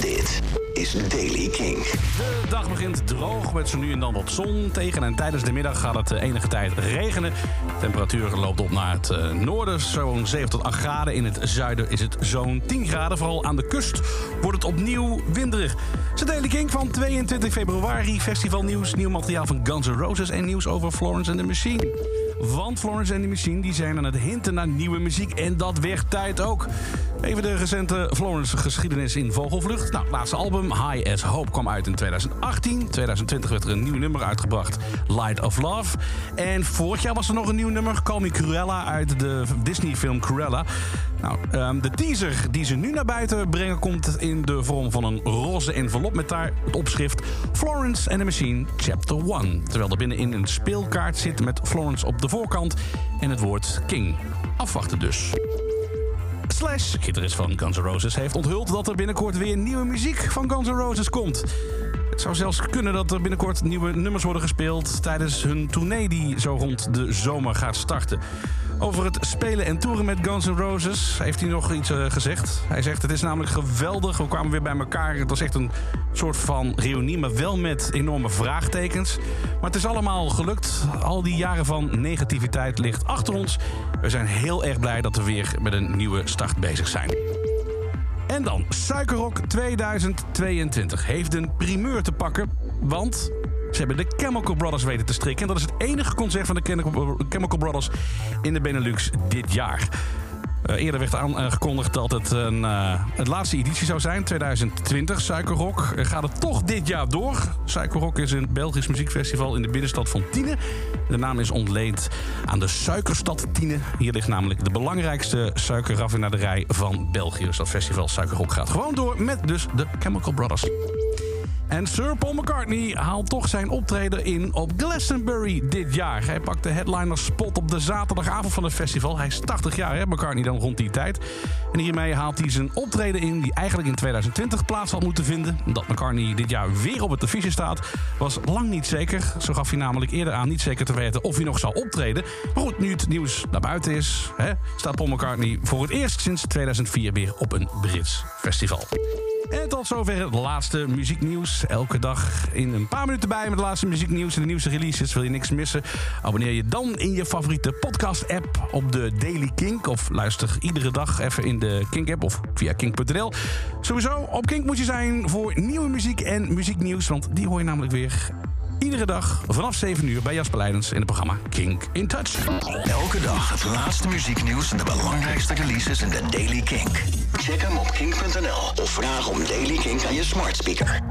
Dit is Daily King. De dag begint droog met zo nu en dan wat zon tegen. En tijdens de middag gaat het enige tijd regenen. De temperatuur loopt op naar het eh, noorden, zo'n 7 tot 8 graden. In het zuiden is het zo'n 10 graden. Vooral aan de kust wordt het opnieuw winderig. Ze Daily King van 22 februari. Festivalnieuws, nieuw materiaal van Guns N' Roses... en nieuws over Florence and the Machine. Want Florence and the Machine die zijn aan het hinten naar nieuwe muziek. En dat werd tijd ook. Even de recente Florence-geschiedenis in vogelvlucht. Nou, laatste album, High as Hope, kwam uit in 2018. 2020 werd er een nieuw nummer uitgebracht, Light of Love. En vorig jaar was er nog een nieuw nummer, Call Me Cruella, uit de Disney-film Cruella. Nou, um, de teaser die ze nu naar buiten brengen komt in de vorm van een roze envelop met daar het opschrift Florence and the Machine Chapter 1. Terwijl er binnenin een speelkaart zit met Florence op de voorkant en het woord King. Afwachten dus. Slash, gitarist van Guns N' Roses, heeft onthuld dat er binnenkort weer nieuwe muziek van Guns N' Roses komt. Het zou zelfs kunnen dat er binnenkort nieuwe nummers worden gespeeld tijdens hun tournee die zo rond de zomer gaat starten. Over het spelen en toeren met Guns N' Roses heeft hij nog iets uh, gezegd. Hij zegt: Het is namelijk geweldig. We kwamen weer bij elkaar. Het was echt een soort van reunie, maar wel met enorme vraagtekens. Maar het is allemaal gelukt. Al die jaren van negativiteit ligt achter ons. We zijn heel erg blij dat we weer met een nieuwe start bezig zijn. En dan, Suikerrock 2022 heeft een primeur te pakken. Want ze hebben de Chemical Brothers weten te strikken. En dat is het enige concert van de Chemical Brothers in de Benelux dit jaar. Uh, eerder werd aangekondigd dat het een uh, het laatste editie zou zijn, 2020, Suikerrock. Uh, gaat het toch dit jaar door? Suikerrock is een Belgisch muziekfestival in de binnenstad van Tiene. De naam is ontleend aan de suikerstad Tiene. Hier ligt namelijk de belangrijkste suikerraffinaderij van België. Dus dat festival Suikerrock gaat gewoon door met dus de Chemical Brothers. En Sir Paul McCartney haalt toch zijn optreden in op Glastonbury dit jaar. Hij pakt de headliner spot op de zaterdagavond van het festival. Hij is 80 jaar, hè, McCartney dan rond die tijd. En hiermee haalt hij zijn optreden in die eigenlijk in 2020 plaats had moeten vinden. Dat McCartney dit jaar weer op het affiche staat, was lang niet zeker. Zo gaf hij namelijk eerder aan niet zeker te weten of hij nog zou optreden. Maar goed, nu het nieuws naar buiten is, hè, staat Paul McCartney voor het eerst sinds 2004 weer op een Brits festival. En tot zover het laatste muzieknieuws. Elke dag in een paar minuten bij met het laatste muzieknieuws en de nieuwste releases. Wil je niks missen? Abonneer je dan in je favoriete podcast-app op de Daily Kink. Of luister iedere dag even in de Kink-app of via kink.nl. Sowieso, op Kink moet je zijn voor nieuwe muziek en muzieknieuws. Want die hoor je namelijk weer Iedere dag vanaf 7 uur bij Jasper Leidens in het programma Kink in Touch. Elke dag het laatste muzieknieuws en de belangrijkste releases in de Daily Kink. Check hem op kink.nl of vraag om Daily Kink aan je smart speaker.